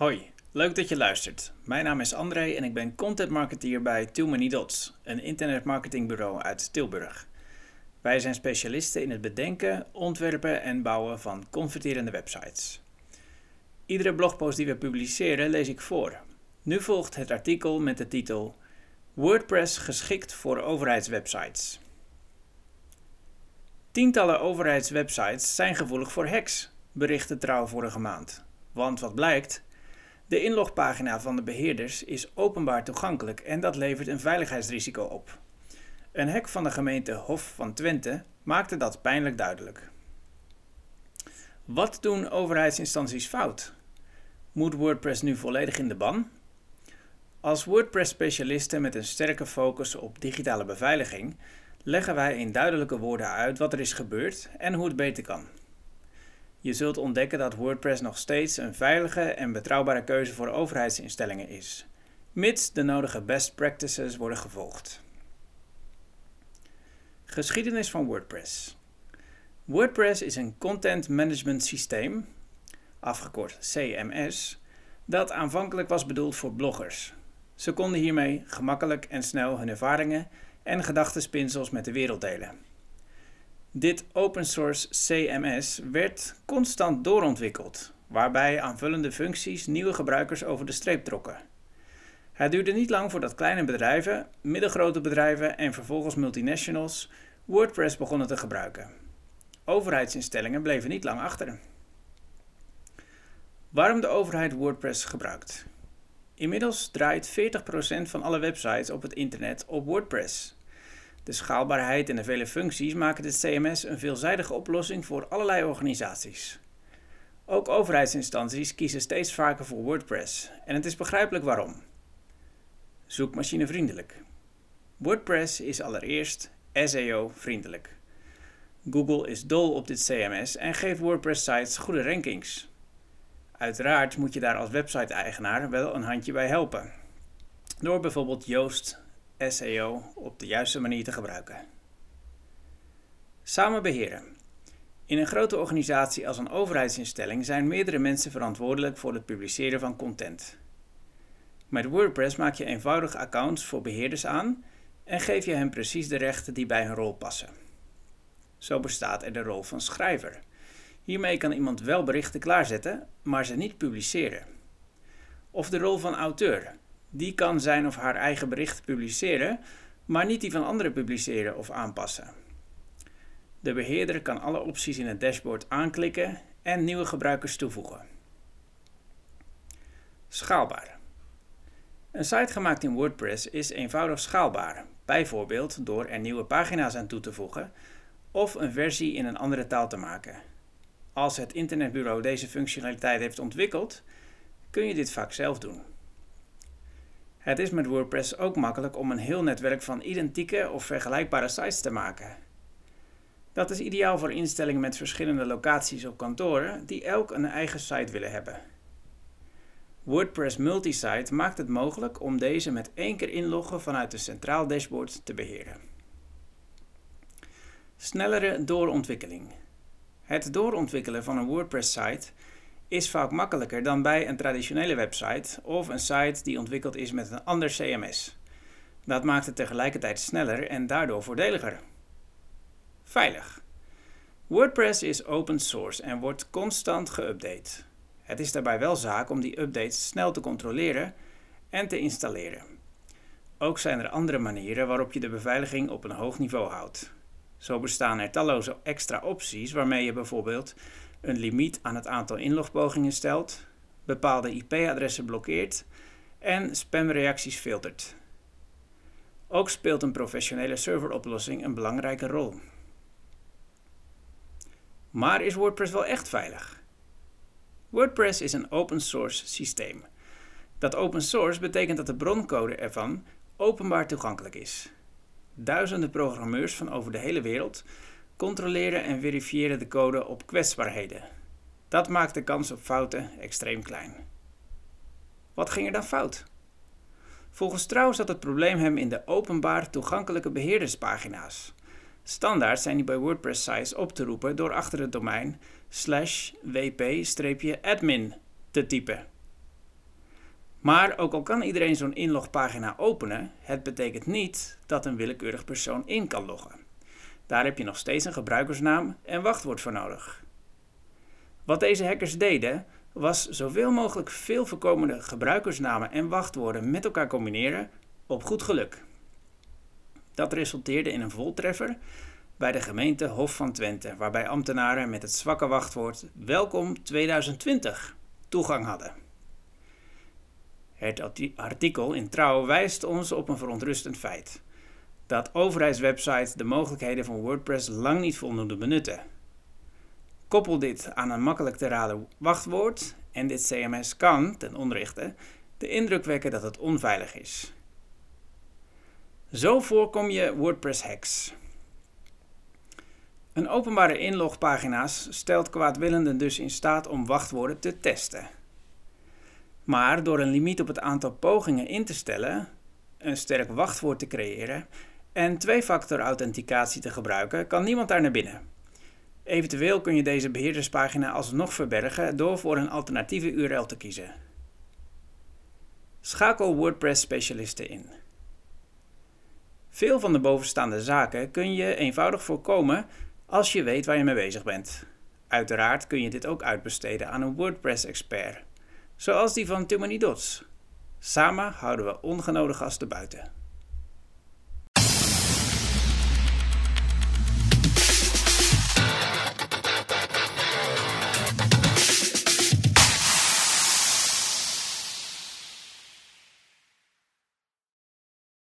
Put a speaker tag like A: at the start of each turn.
A: Hoi, leuk dat je luistert. Mijn naam is André en ik ben content marketeer bij Too Many Dots, een internetmarketingbureau uit Tilburg. Wij zijn specialisten in het bedenken, ontwerpen en bouwen van converterende websites. Iedere blogpost die we publiceren lees ik voor. Nu volgt het artikel met de titel WordPress geschikt voor overheidswebsites. Tientallen overheidswebsites zijn gevoelig voor hacks, berichtte Trouw vorige maand. Want wat blijkt? De inlogpagina van de beheerders is openbaar toegankelijk en dat levert een veiligheidsrisico op. Een hack van de gemeente Hof van Twente maakte dat pijnlijk duidelijk. Wat doen overheidsinstanties fout? Moet WordPress nu volledig in de ban? Als WordPress-specialisten met een sterke focus op digitale beveiliging leggen wij in duidelijke woorden uit wat er is gebeurd en hoe het beter kan. Je zult ontdekken dat WordPress nog steeds een veilige en betrouwbare keuze voor overheidsinstellingen is, mits de nodige best practices worden gevolgd. Geschiedenis van WordPress. WordPress is een content management systeem, afgekort CMS, dat aanvankelijk was bedoeld voor bloggers. Ze konden hiermee gemakkelijk en snel hun ervaringen en gedachtenspinsels met de wereld delen. Dit open source CMS werd constant doorontwikkeld, waarbij aanvullende functies nieuwe gebruikers over de streep trokken. Het duurde niet lang voordat kleine bedrijven, middelgrote bedrijven en vervolgens multinationals WordPress begonnen te gebruiken. Overheidsinstellingen bleven niet lang achter. Waarom de overheid WordPress gebruikt? Inmiddels draait 40% van alle websites op het internet op WordPress. De schaalbaarheid en de vele functies maken dit CMS een veelzijdige oplossing voor allerlei organisaties. Ook overheidsinstanties kiezen steeds vaker voor WordPress en het is begrijpelijk waarom. Zoekmachinevriendelijk. WordPress is allereerst SEO-vriendelijk. Google is dol op dit CMS en geeft WordPress-sites goede rankings. Uiteraard moet je daar als website-eigenaar wel een handje bij helpen. Door bijvoorbeeld Yoast SEO op de juiste manier te gebruiken. Samen beheren. In een grote organisatie als een overheidsinstelling zijn meerdere mensen verantwoordelijk voor het publiceren van content. Met WordPress maak je eenvoudig accounts voor beheerders aan en geef je hen precies de rechten die bij hun rol passen. Zo bestaat er de rol van schrijver. Hiermee kan iemand wel berichten klaarzetten, maar ze niet publiceren. Of de rol van auteur. Die kan zijn of haar eigen bericht publiceren, maar niet die van anderen publiceren of aanpassen. De beheerder kan alle opties in het dashboard aanklikken en nieuwe gebruikers toevoegen. Schaalbaar. Een site gemaakt in WordPress is eenvoudig schaalbaar, bijvoorbeeld door er nieuwe pagina's aan toe te voegen of een versie in een andere taal te maken. Als het internetbureau deze functionaliteit heeft ontwikkeld, kun je dit vaak zelf doen. Het is met WordPress ook makkelijk om een heel netwerk van identieke of vergelijkbare sites te maken. Dat is ideaal voor instellingen met verschillende locaties of kantoren die elk een eigen site willen hebben. WordPress Multisite maakt het mogelijk om deze met één keer inloggen vanuit een centraal dashboard te beheren. Snellere doorontwikkeling. Het doorontwikkelen van een WordPress-site is vaak makkelijker dan bij een traditionele website of een site die ontwikkeld is met een ander CMS. Dat maakt het tegelijkertijd sneller en daardoor voordeliger. Veilig. WordPress is open source en wordt constant geüpdate. Het is daarbij wel zaak om die updates snel te controleren en te installeren. Ook zijn er andere manieren waarop je de beveiliging op een hoog niveau houdt. Zo bestaan er talloze extra opties waarmee je bijvoorbeeld een limiet aan het aantal inlogpogingen stelt, bepaalde IP-adressen blokkeert en spamreacties filtert. Ook speelt een professionele serveroplossing een belangrijke rol. Maar is WordPress wel echt veilig? WordPress is een open source systeem. Dat open source betekent dat de broncode ervan openbaar toegankelijk is. Duizenden programmeurs van over de hele wereld controleren en verifiëren de code op kwetsbaarheden. Dat maakt de kans op fouten extreem klein. Wat ging er dan fout? Volgens Trouw zat het probleem hem in de openbaar toegankelijke beheerderspagina's. Standaard zijn die bij WordPress sites op te roepen door achter het domein slash wp-admin te typen. Maar ook al kan iedereen zo'n inlogpagina openen, het betekent niet dat een willekeurig persoon in kan loggen. Daar heb je nog steeds een gebruikersnaam en wachtwoord voor nodig. Wat deze hackers deden, was zoveel mogelijk veel voorkomende gebruikersnamen en wachtwoorden met elkaar combineren op goed geluk. Dat resulteerde in een voltreffer bij de gemeente Hof van Twente, waarbij ambtenaren met het zwakke wachtwoord Welkom 2020 toegang hadden. Het artikel in Trouw wijst ons op een verontrustend feit: dat overheidswebsites de mogelijkheden van WordPress lang niet voldoende benutten. Koppel dit aan een makkelijk te raden wachtwoord en dit CMS kan, ten onrechte, de indruk wekken dat het onveilig is. Zo voorkom je WordPress hacks. Een openbare inlogpagina's stelt kwaadwillenden dus in staat om wachtwoorden te testen. Maar door een limiet op het aantal pogingen in te stellen, een sterk wachtwoord te creëren en twee-factor authenticatie te gebruiken, kan niemand daar naar binnen. Eventueel kun je deze beheerderspagina alsnog verbergen door voor een alternatieve URL te kiezen. Schakel WordPress specialisten in. Veel van de bovenstaande zaken kun je eenvoudig voorkomen als je weet waar je mee bezig bent. Uiteraard kun je dit ook uitbesteden aan een WordPress-expert, zoals die van Too Many Dots. Samen houden we ongenodige gasten buiten.